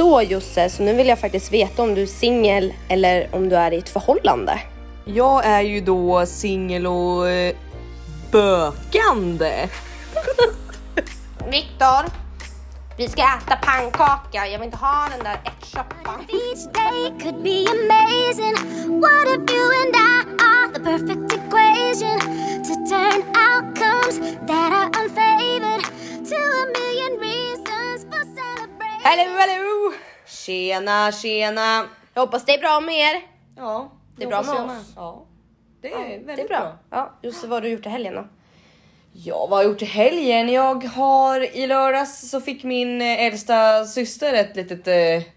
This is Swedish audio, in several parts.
Så Josse, så nu vill jag faktiskt veta om du är singel eller om du är i ett förhållande. Jag är ju då singel och eh, bökande. Viktor, vi ska äta pannkaka. Jag vill inte ha den där ärtsoppan. Each day could be amazing. What if you and I are the perfect equation to turn outcomes that are unfavored to a million reasons Hello, hello! Tjena, tjena. Jag hoppas det är bra med er. Ja, Det är bra med oss. Ja, det är väldigt Det är bra. Ja, Josse, vad har du gjort i helgen då? Ja, vad har jag gjort i helgen? Jag har i lördags så fick min eh, äldsta syster ett litet eh,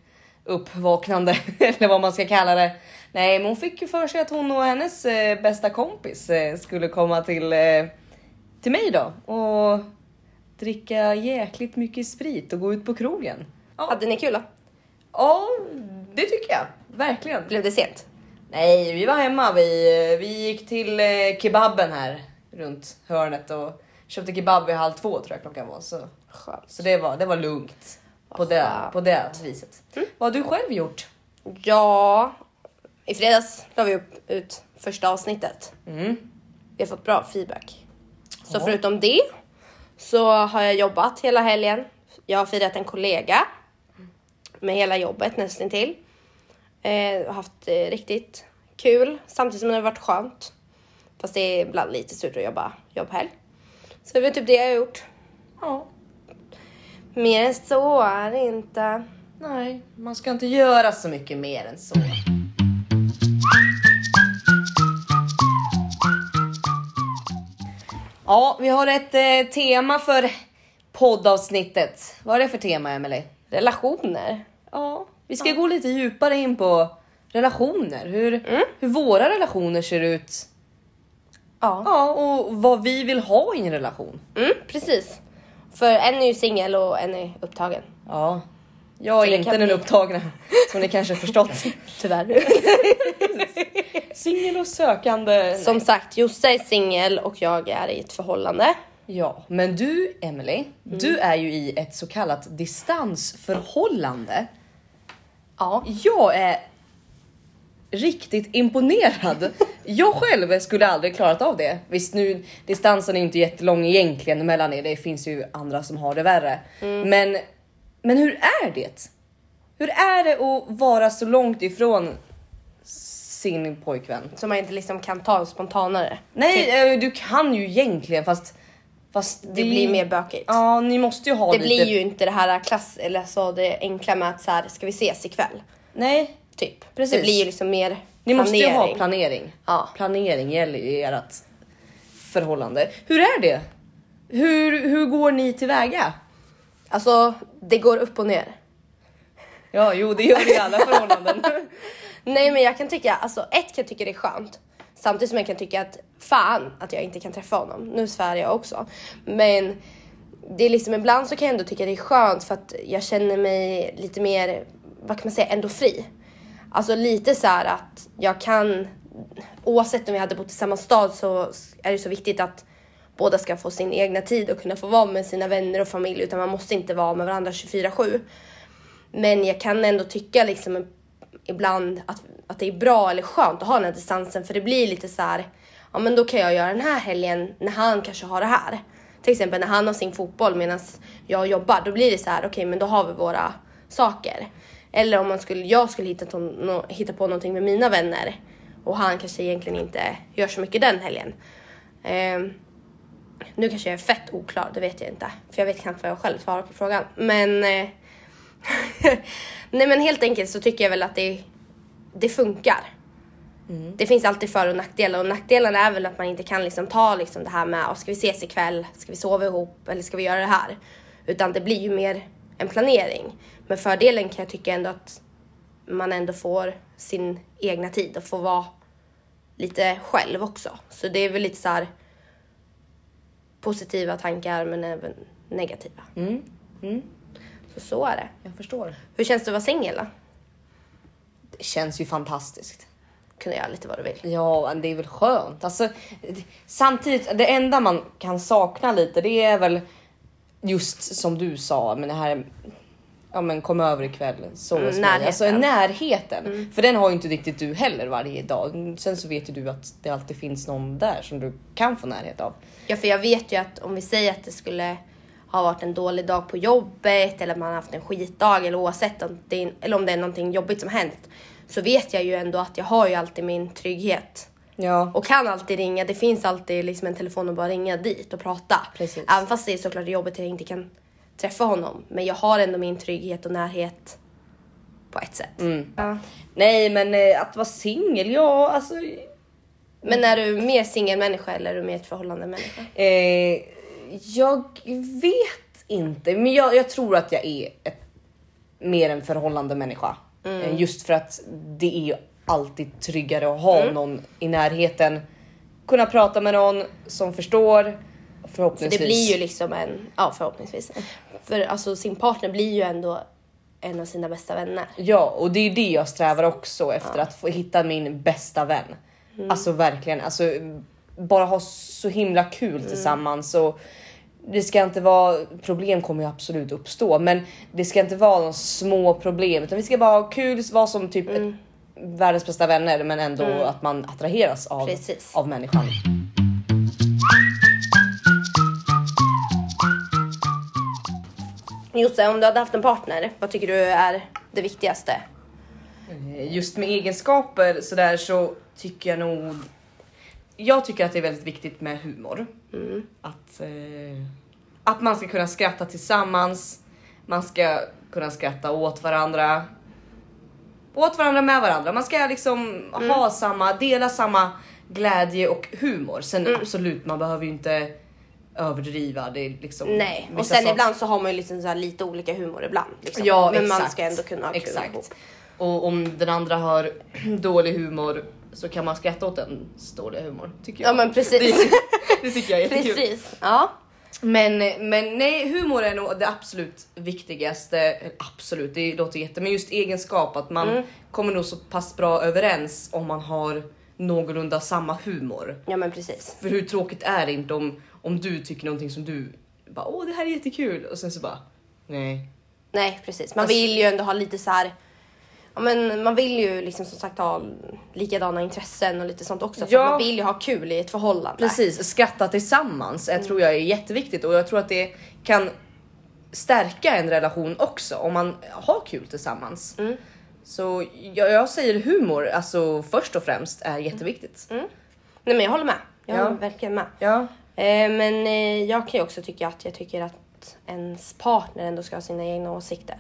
uppvaknande eller vad man ska kalla det. Nej, men hon fick ju för sig att hon och hennes eh, bästa kompis eh, skulle komma till, till mig då och dricka jäkligt mycket sprit och gå ut på krogen. Ja, Hade ni kul då? ja det tycker jag verkligen. Blev det sent? Nej, vi var hemma. Vi, vi gick till eh, kebaben här runt hörnet och köpte kebab vid halv två tror jag klockan var. Så, Skönt. så det, var, det var lugnt på det, på det viset. Vad har du själv gjort? Ja, i fredags la vi upp ut första avsnittet. Mm. Vi har fått bra feedback. Så Ja. förutom det så har jag jobbat hela helgen. Jag har firat en kollega med hela jobbet nästan till. Eh, har haft eh, riktigt kul samtidigt som det har varit skönt. Fast det är ibland lite surt att jobba jobbhelg. Så det är väl typ det jag har gjort. Ja, Mer än så är det inte. nej, man ska inte göra så mycket mer än så. Ja, vi har ett eh, tema för poddavsnittet. Vad är det för tema, Emily? Relationer. Ja, vi ska gå lite djupare in på relationer. Hur, hur våra relationer ser ut. Ja. Ja, och vad vi vill ha i en relation. Mm, precis. För en är ju singel och en är upptagen. Ja, jag är inte den bli- upptagna som ni kanske förstått. Tyvärr. Singel och sökande. Som sagt, Josse är singel och jag är i ett förhållande. Ja, men du Emily, du är ju i ett så kallat distansförhållande. Ja. Jag är riktigt imponerad. Jag själv skulle aldrig klarat av det. Visst nu distansen är inte jättelång egentligen mellan er. Det finns ju andra som har det värre. Men, men hur är det? Hur är det att vara så långt ifrån sin pojkvän? Som man inte liksom kan ta spontanare. Nej, eh, du kan ju egentligen fast, fast Det blir mer bökigt. Ja, ni måste ju ha Det lite. blir ju inte det här klass, eller så det enkla med att så här, ska vi ses ikväll? Nej, Typ. Precis. Det blir ju liksom mer Ni måste ju ha planering. planering. Ja. Planering gäller ju ert förhållande. Hur är det? Hur, hur går ni tillväga? Alltså, det går upp och ner. Ja, jo, det gör det i alla förhållanden. Nej men jag kan tycka, alltså ett kan jag tycka det är skönt. Samtidigt som jag kan tycka att fan att jag inte kan träffa honom. Nu svär jag också. Men det är liksom ibland så kan jag ändå tycka det är skönt för att jag känner mig lite mer, vad kan man säga, ändå fri. Alltså lite så här att jag kan, oavsett om vi hade bott i samma stad så är det så viktigt att båda ska få sin egna tid och kunna få vara med sina vänner och familj utan man måste inte vara med varandra 24-7. Men jag kan ändå tycka liksom ibland att, att det är bra eller skönt att ha den här distansen för det blir lite så här, ja men då kan jag göra den här helgen när han kanske har det här. Till exempel när han har sin fotboll medan jag jobbar, då blir det så här, okej men då har vi våra saker. Eller om man skulle, jag skulle hitta, to- hitta på någonting med mina vänner och han kanske egentligen inte gör så mycket den helgen. Ehm, nu kanske jag är fett oklar, det vet jag inte. För jag vet knappt vad jag själv svarar på frågan. Men eh, Nej men helt enkelt så tycker jag väl att det, det funkar. Det finns alltid för och nackdelar och nackdelarna är väl att man inte kan liksom ta liksom det här med, "Åh, ska vi ses ikväll, ska vi sova ihop eller ska vi göra det här? Utan det blir ju mer en planering. Men fördelen kan jag tycka ändå att man ändå får sin egna tid och får vara lite själv också. Så det är väl lite så här positiva tankar men även negativa. Så så är det. Jag förstår. Hur känns det att vara singel då? Det känns ju fantastiskt. Kunna göra lite vad du vill. Ja, men det är väl skönt. Alltså, samtidigt, det enda man kan sakna lite, det är väl just som du sa, men det här ja men kom över ikväll, hos mig. närheten. Alltså närheten. För den har ju inte riktigt du heller varje dag. Sen så vet ju du att det alltid finns någon där som du kan få närhet av. Ja, för jag vet ju att om vi säger att det skulle ha varit en dålig dag på jobbet eller man har haft en skitdag eller oavsett om det är, eller om det är någonting jobbigt som hänt så vet jag ju ändå att jag har ju alltid min trygghet Ja. och kan alltid ringa. Det finns alltid liksom en telefon och bara ringa dit och prata. Precis. Även fast det är såklart jobbigt att jag inte kan träffa honom. Men jag har ändå min trygghet och närhet på ett sätt. Mm. Ja. Nej men eh, att vara singel, ja alltså. Men är du mer singelmänniska eller är du mer ett förhållande människa? Eh, jag vet inte, men jag, jag tror att jag är ett, mer en förhållande människa. Eh, just för att det är ju alltid tryggare att ha någon i närheten. Kunna prata med någon som förstår. För Förhoppningsvis. det blir ju liksom en, ja förhoppningsvis. För alltså sin partner blir ju ändå en av sina bästa vänner. Ja, och det är det jag strävar också efter att få hitta min bästa vän. Mm. Alltså verkligen, alltså bara ha så himla kul Mm. tillsammans och det ska inte vara problem kommer ju absolut uppstå, men det ska inte vara några små problem utan vi ska bara ha kul, vara som typ Mm. världens bästa vänner, men ändå att man attraheras av, Precis. av människan. Josse, om du hade haft en partner, vad tycker du är det viktigaste? Eh, Just med egenskaper så där så tycker jag nog. Jag tycker att det är väldigt viktigt med humor. Att, eh, att man ska kunna skratta tillsammans. Man ska kunna skratta åt varandra. Åt varandra med varandra. Man ska liksom ha samma, dela samma glädje och humor. Sen absolut, man behöver ju inte överdriva. Det är liksom Nej, och sen saker- ibland så har man ju liksom så här lite olika humor ibland. Liksom. Ja, Men man exakt. ska ändå kunna ha kul ihop. Exakt. Och om den andra har dålig humor så kan man skratta åt den dåliga humor. Tycker jag. Ja men precis. Det, det tycker jag är jättekul. precis. Ja. Men, men nej, humor är nog det absolut viktigaste. Absolut, det låter jätte, men just egenskap att man Mm. kommer nog så pass bra överens om man har någorlunda samma humor. ja men precis. För hur tråkigt är det inte om, om du tycker någonting som du bara åh det här är jättekul och sen så bara nej. Nej precis. Man Alltså- vill ju ändå ha lite så här. Ja, men man vill ju liksom som sagt ha likadana intressen och lite sånt också. För Ja. man vill ju ha kul i ett förhållande. Precis, skratta tillsammans Mm. tror jag är jätteviktigt och jag tror att det kan stärka en relation också om man har kul tillsammans. Mm. Så jag, jag säger humor, alltså först och främst är jätteviktigt. Nej men jag håller med. Jag Ja. håller verkligen med. Ja, men eh, jag kan ju också tycka att jag tycker att ens partner ändå ska ha sina egna åsikter.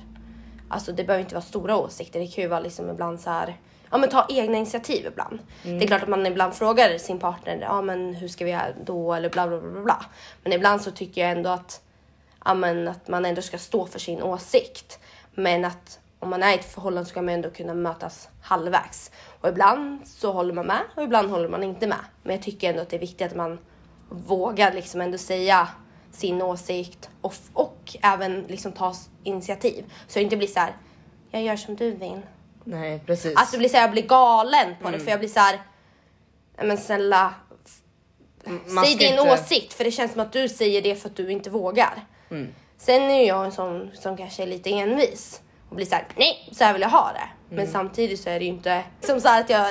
Alltså det behöver inte vara stora åsikter. Det kan ju vara liksom ibland så här. Ja men ta egna initiativ ibland. Det är klart att man ibland frågar sin partner. Ja men hur ska vi göra då eller bla bla bla bla. bla. Men ibland så tycker jag ändå att. Ja men att man ändå ska stå för sin åsikt. Men att om man är i ett förhållande så ska man ändå kunna mötas halvvägs. Och ibland så håller man med och ibland håller man inte med. Men jag tycker ändå att det är viktigt att man vågar liksom ändå säga sin åsikt och, och även liksom ta initiativ. Så det inte blir så här. jag gör som du vill. nej precis. Alltså det blir så här, jag blir galen på Mm. det för jag blir så här. "Nej, men snälla Man säg din inte- åsikt för det känns som att du säger det för att du inte vågar. Mm. Sen är ju jag en sån som kanske är lite envis och blir så här, nej så här vill jag ha det. Mm. Men samtidigt så är det ju inte som så här att jag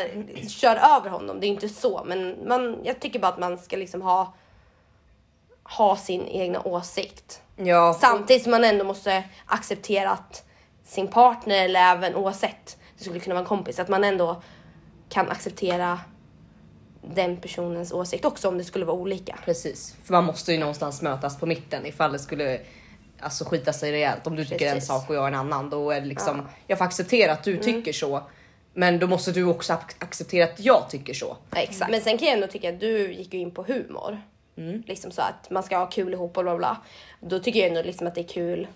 kör över honom. Det är inte så, men man, jag tycker bara att man ska liksom ha ha sin egna åsikt. ja, Samtidigt som man ändå måste acceptera att sin partner eller även oavsett, det skulle kunna vara en kompis, att man ändå kan acceptera den personens åsikt också om det skulle vara olika. precis. För man måste ju någonstans mötas på mitten ifall det skulle alltså skita sig rejält. Om du tycker en Precis. sak och jag en annan, då är det liksom. Jag får acceptera att du Mm. tycker så, men då måste du också ac- acceptera att jag tycker så. Ja, exakt. Men sen kan jag ändå tycka att du gick ju in på humor. Liksom så att man ska ha kul ihop och bla bla. Då tycker jag ändå liksom att det är kul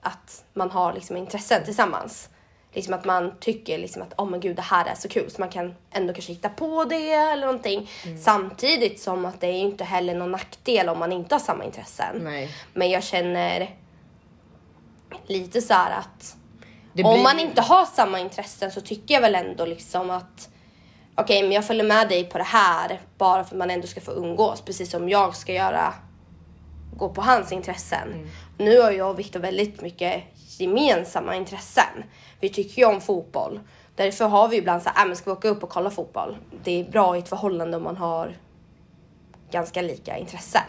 att man har liksom intressen tillsammans. Liksom att man tycker liksom att oh men gud det här är så kul så man kan ändå kanske hitta på det eller någonting. Samtidigt som att det är ju inte heller någon nackdel om man inte har samma intressen. Nej. Men jag känner lite så här att Det om blir- man inte har samma intressen så tycker jag väl ändå liksom att okej, men jag följer med dig på det här bara för att man ändå ska få umgås, precis som jag ska göra gå på hans intressen. Nu har jag och Viktor väldigt mycket gemensamma intressen. Vi tycker ju om fotboll. Därför har vi ibland så här, äh, men ska vi åka upp och kolla fotboll? Det är bra i ett förhållande om man har ganska lika intressen.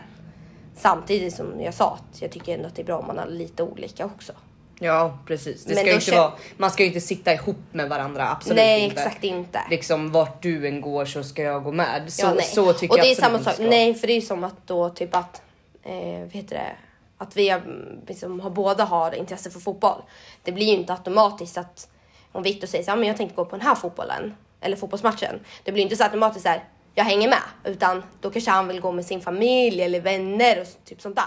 Samtidigt som jag sa att jag tycker ändå att det är bra om man har lite olika också. Ja precis. Det Men ska ju inte vara, man ska ju inte sitta ihop med varandra. Absolut Nej, inte. exakt inte. Liksom vart du än går så ska jag gå med. Så, Ja, nej. så tycker och jag det är samma sak. Nej, för det är som att då typ att, eh, vad heter det, att vi liksom, har båda har intresse för fotboll. Det blir ju inte automatiskt att om Victor säger så här, men jag tänkte gå på den här fotbollen eller fotbollsmatchen. Det blir inte så automatiskt så här, jag hänger med, utan då kanske han vill gå med sin familj eller vänner och typ sånt där.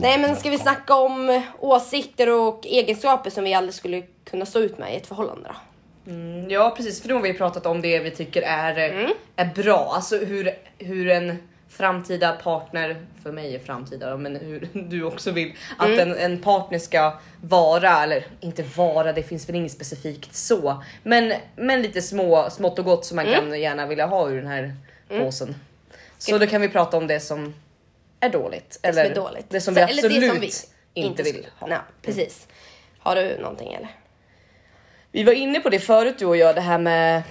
Nej, men ska vi snacka om åsikter och egenskaper som vi aldrig skulle kunna stå ut med i ett förhållande då? Mm, Ja precis, för nu har vi pratat om det vi tycker är, Mm. är bra. Alltså hur, hur en framtida partner, för mig är framtida men hur du också vill att Mm. en, en partner ska vara, eller inte vara, det finns väl inget specifikt så. Men, men lite små, smått och gott som man Mm. kan gärna vilja ha ur den här påsen. Så då kan vi prata om det som är dåligt. Det eller som är dåligt. det som Så- vi absolut det som vi inte vill ha. Nej, precis. Har du någonting eller? Vi var inne på det förut du och jag, det här med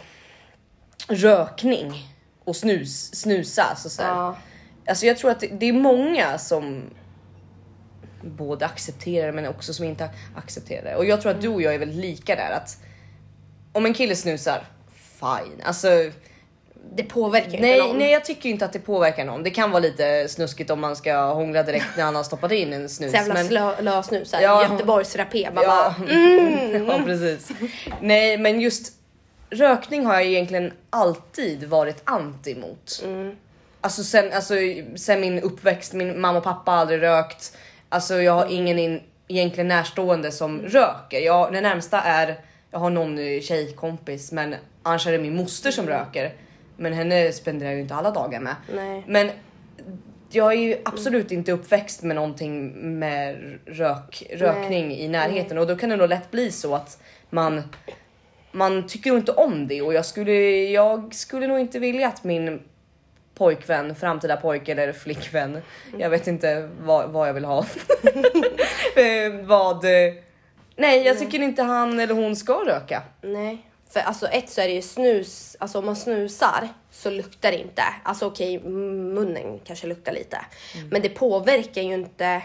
rökning och snus, snusa. Alltså, så. Ja. alltså jag tror att det, det är många som både accepterar men också som inte accepterar det. Och jag tror att du och jag är väldigt lika där att om en kille snusar, fine. Alltså Det påverkar ju inte nej, någon. nej jag tycker inte att det påverkar någon. Det kan vara lite snuskigt om man ska hångla direkt när han har stoppat in en snus. Så jävla men- lösnus, Ja. Göteborgs rapé. Man Ja, bara, mm. ja precis. Nej men just rökning har jag egentligen alltid varit anti mot. Mm. Alltså, sen, alltså sen min uppväxt, min mamma och pappa har aldrig rökt. Alltså jag har ingen in, egentligen närstående som röker. Jag, det närmsta är, jag har någon tjejkompis men annars är det min moster som röker. Men henne spenderar jag ju inte alla dagar med. Nej. Men jag är ju absolut inte uppväxt med någonting med rök, rökning i närheten och då kan det nog lätt bli så att man man tycker inte om det och jag skulle, jag skulle nog inte vilja att min pojkvän, framtida pojke eller flickvän, jag vet inte vad, vad jag vill ha. Eh, vad, eh, nej jag tycker inte han eller hon ska röka. Nej. För alltså ett så är det ju snus, alltså om man snusar så luktar det inte. Alltså okej, munnen kanske luktar lite. Men det påverkar ju inte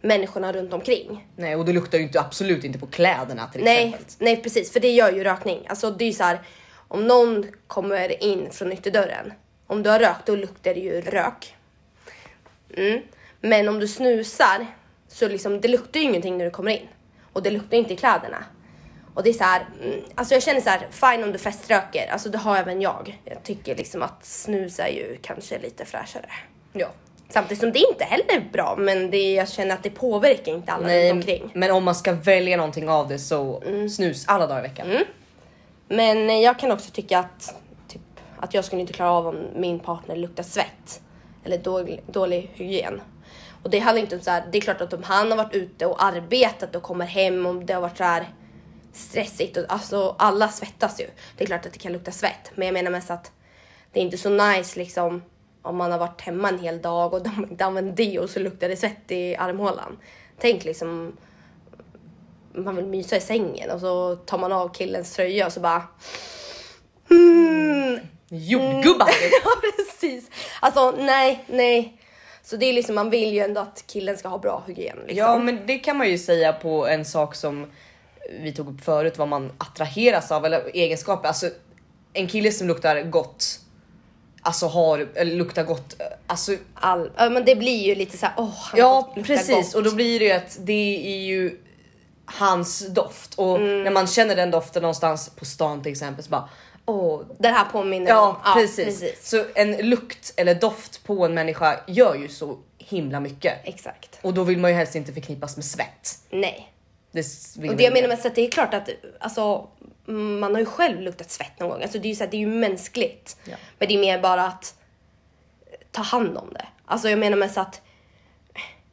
människorna runt omkring. Nej och det luktar ju inte, absolut inte på kläderna till Nej, exempel. nej precis, för det gör ju rökning. Alltså det är ju så här, om någon kommer in från ytterdörren, om du har rökt då luktar det ju rök. Mm. Men om du snusar så liksom, det luktar ju ingenting när du kommer in och det luktar inte i kläderna. Och det är så här, mm, alltså jag känner så här, fine om du feströker, alltså det har även jag. Jag tycker liksom att snus är ju kanske lite fräschare. Ja. Samtidigt som det inte heller är bra, men det, jag känner att det påverkar inte alla Nej, runt omkring. men om man ska välja någonting av det så snus alla dagar i veckan. Men eh, jag kan också tycka att, typ, att jag skulle inte klara av om min partner luktar svett eller dålig, dålig hygien. Och det handlar inte om så här, det är klart att om han har varit ute och arbetat och kommer hem och det har varit så här stressigt och alltså alla svettas ju. Det är klart att det kan lukta svett, men jag menar mest att det är inte så nice liksom om man har varit hemma en hel dag och de inte använt deo och så luktar det svett i armhålan. Tänk liksom man vill mysa i sängen och så tar man av killens tröja och så bara mm. Jordgubbar! ja precis. Alltså nej, nej. Så det är liksom man vill ju ändå att killen ska ha bra hygien. Liksom. Ja men det kan man ju säga på en sak som vi tog upp förut vad man attraheras av eller egenskaper. Alltså en kille som luktar gott. Alltså har eller luktar gott. Alltså All, ja, men det blir ju lite så här, åh han ja precis gott. och då blir det ju att det är ju hans doft och Mm. när man känner den doften någonstans på stan till exempel så bara åh Den här påminner Ja, om. precis. Så en lukt eller doft på en människa gör ju så himla mycket. Exakt. Och då vill man ju helst inte förknippas med svett. Nej. Det vill Och det jag menar med att det är klart att alltså, man har ju själv luktat svett någon gång. Alltså det är ju, så här, det är ju mänskligt. Ja. Men det är mer bara att ta hand om det. Alltså jag menar med så att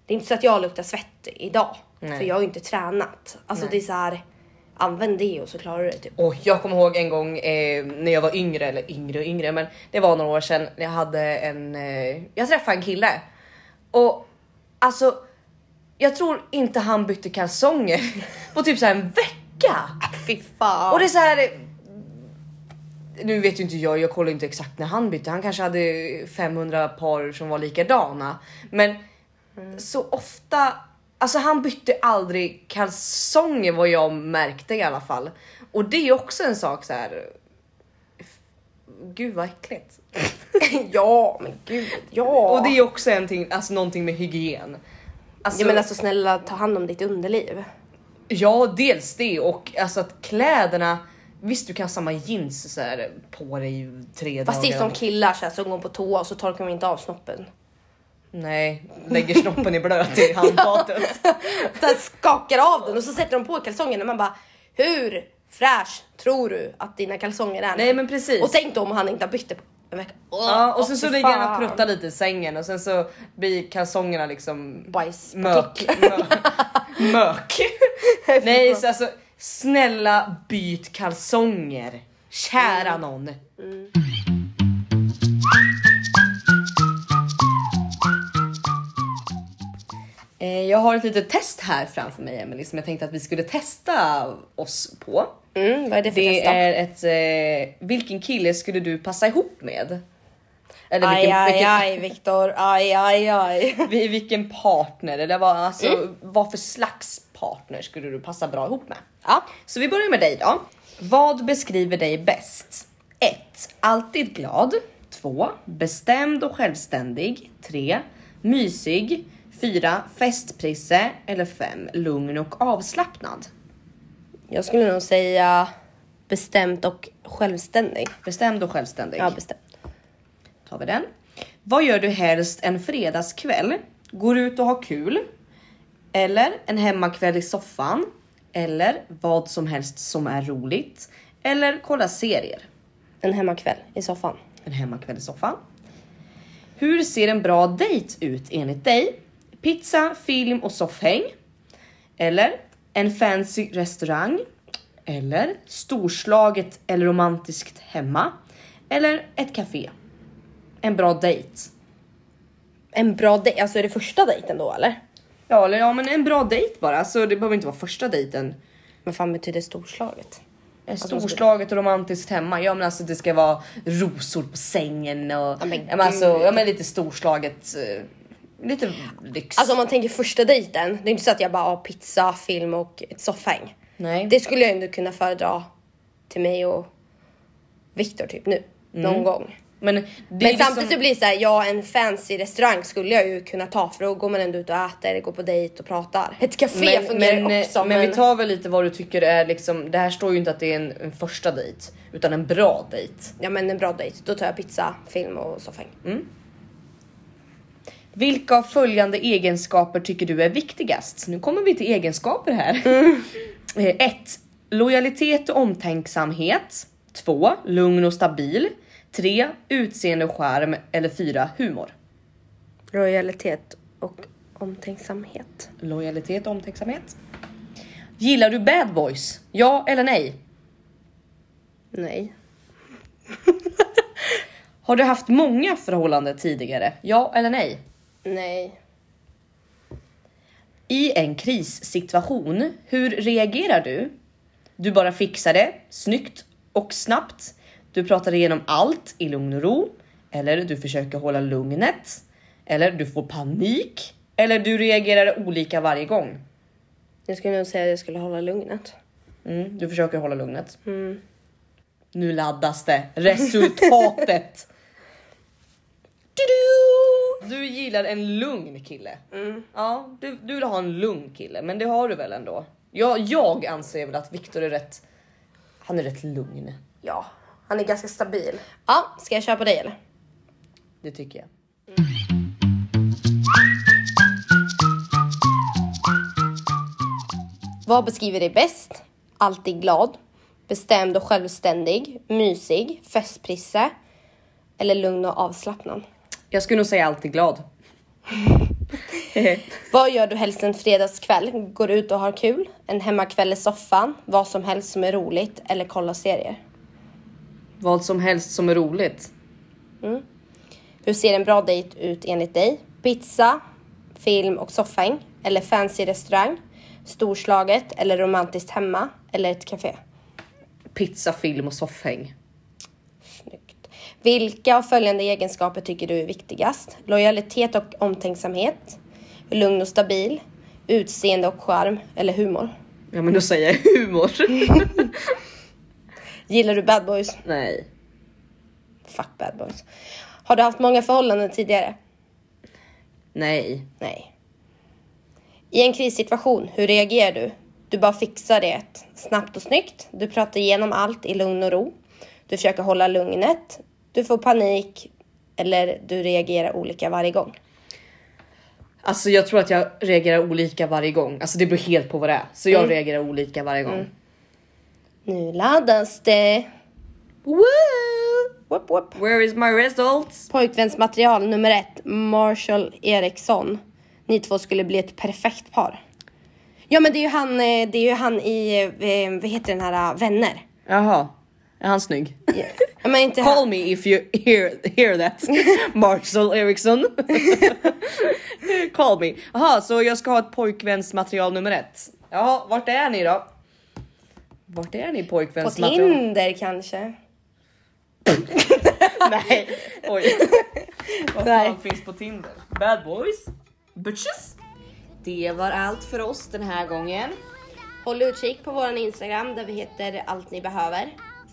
det är inte så att jag luktar svett idag. Nej. För jag har ju inte tränat. Alltså Nej. det är så här, använd det och så klarar du det typ. Och jag kommer ihåg en gång eh, när jag var yngre, eller yngre och yngre, men det var några år sedan. Jag hade en, eh, jag träffade en kille Och alltså, jag tror inte han bytte kalsonger på typ så här en vecka. Fy fan. Och det är så här. Nu vet ju inte jag, jag kollar inte exakt när han bytte. Han kanske hade 500 par som var likadana, men så ofta. Alltså han bytte aldrig kalsonger vad jag märkte i alla fall. Och det är också en sak så här. Gud vad äckligt. ja men gud ja. Och det är också en ting, alltså någonting med hygien. Alltså, Ja men alltså snälla ta hand om ditt underliv. Ja, dels det och alltså att kläderna. Visst, du kan ha samma jeans så här, på dig i tre Fast det dagar. är som killar så här, som går på toa och så torkar de inte av snoppen. Nej, lägger snoppen i blöt i handfatet. Så här, skakar av den och så sätter de på kalsongerna och man bara hur fräsch tror du att dina kalsonger är? Nej men precis. Och tänk då om han inte har bytt det på en vecka. Åh, ja, och sen så ligger han och pruttar lite i sängen och sen så blir kalsongerna liksom mök. Bajspartiklar. Mök. mök. Nej så alltså snälla byt kalsonger. Kära någon. Eh, Jag har ett litet test här framför mig Emelie som jag tänkte att vi skulle testa oss på. Mm, vad är det för Det test då? är ett, eh, vilken kille skulle du passa ihop med? Eller Aj vilken, aj vilken, aj Viktor, aj aj aj. vi- vilken partner eller vad, alltså, Mm. vad för slags partner skulle du passa bra ihop med? Ja. Så vi börjar med dig då. Vad beskriver dig bäst? 1. Alltid glad. 2. Bestämd och självständig. 3. Mysig. 4. Festprisse. Eller 5. Lugn och avslappnad. Jag skulle nog säga bestämt och självständig. Bestämd och självständig. Ja bestämt. tar vi den. Vad gör du helst en fredagskväll? Går ut och har kul? Eller en hemmakväll i soffan? Eller vad som helst som är roligt? Eller kolla serier? En hemmakväll i soffan. En hemmakväll i soffan. Hur ser en bra dejt ut enligt dig? Pizza, film och soffhäng? Eller en fancy restaurang? Eller storslaget eller romantiskt hemma? Eller ett café? En bra dejt? En bra dejt, alltså är det första dejten då eller? Ja, eller ja, men en bra dejt bara. Så det behöver inte vara första dejten. Vad fan betyder storslaget? En Storslaget och romantiskt hemma. Ja, men alltså det ska vara rosor på sängen och Ja, men ja, men alltså, ja, men lite storslaget. Lite lyx. Alltså om man tänker första dejten, det är inte så att jag bara har pizza, film och ett soffhäng. Nej. Det skulle jag ändå kunna föredra till mig och Viktor typ nu. Någon gång. men Men liksom, samtidigt så blir det så här, ja en fancy restaurang skulle jag ju kunna ta för då går man ändå ut och äter, eller går på dejt och pratar. Ett café men, fungerar men, också men, vi tar väl lite vad du tycker är liksom. Det här står ju inte att det är en, en första dejt utan en bra dejt. Ja men en bra dejt, då tar jag pizza, film och soffhäng. Vilka av följande egenskaper tycker du är viktigast? Nu kommer vi till egenskaper här. 1. Lojalitet och omtänksamhet. 2. Lugn och stabil. 3. Utseende och charm. Eller 4. Humor. Lojalitet och omtänksamhet. Lojalitet och omtänksamhet. Gillar du bad boys? Ja eller nej? Nej. Har du haft många förhållanden tidigare? Ja eller nej? Nej. I en krissituation, hur reagerar du? Du bara fixar det, snyggt och snabbt. Du pratar igenom allt i lugn och ro. Eller du försöker hålla lugnet. Eller du får panik. Eller du reagerar olika varje gång. Jag skulle nog säga att jag skulle hålla lugnet. Mm, du försöker hålla lugnet. Nu laddas det. Resultatet. Du-du! Du gillar en lugn kille. Ja, du, du vill ha en lugn kille, men det har du väl ändå? Jag, jag anser väl att Viktor är rätt. Han är rätt lugn. Ja, han är ganska stabil. Ja, ska jag köra på dig eller? Det tycker jag. Vad beskriver dig bäst? Alltid glad, bestämd och självständig, mysig, festprisse eller lugn och avslappnad? Jag skulle nog säga alltid glad. Vad gör du helst en fredagskväll? Går ut och har kul? En hemmakväll i soffan? Vad som helst som är roligt? Eller kolla serier? Vad som helst som är roligt. Hur ser en bra dejt ut enligt dig? Pizza, film och soffhäng eller fancy restaurang, storslaget eller romantiskt hemma eller ett café. Pizza, film och soffhäng. Vilka av följande egenskaper tycker du är viktigast? Lojalitet och omtänksamhet, lugn och stabil, utseende och charm eller humor? Ja men då säger jag humor. Gillar du bad boys? Nej. Fuck bad boys. Har du haft många förhållanden tidigare? Nej. Nej. I en krissituation, hur reagerar du? Du bara fixar det snabbt och snyggt. Du pratar igenom allt i lugn och ro. Du försöker hålla lugnet. Du får panik eller du reagerar olika varje gång. Alltså jag tror att jag reagerar olika varje gång. Alltså det beror helt på vad det är. Så jag reagerar olika varje gång. Nu laddas det. Woo! Whoop, whoop. Where is my results? Pojkvänsmaterial nummer ett, Marshall Eriksson. Ni två skulle bli ett perfekt par. Ja men det är ju han, eh, det är ju han i, eh, vad heter den här, eh, Vänner. Jaha. Är han snygg? Ja, men inte Call han. me if you hear, hear that. Marshall Eriksson. Call me. Jaha, så jag ska ha ett pojkvänsmaterial nummer ett. Jaha, vart är ni då? Vart är ni På pojkvänsmaterial? Tinder kanske. Nej, oj. Vad Nej. fan finns på Tinder? Bad boys? Bitches? Det var allt för oss den här gången. Håll utkik på våran Instagram där vi heter allt ni behöver.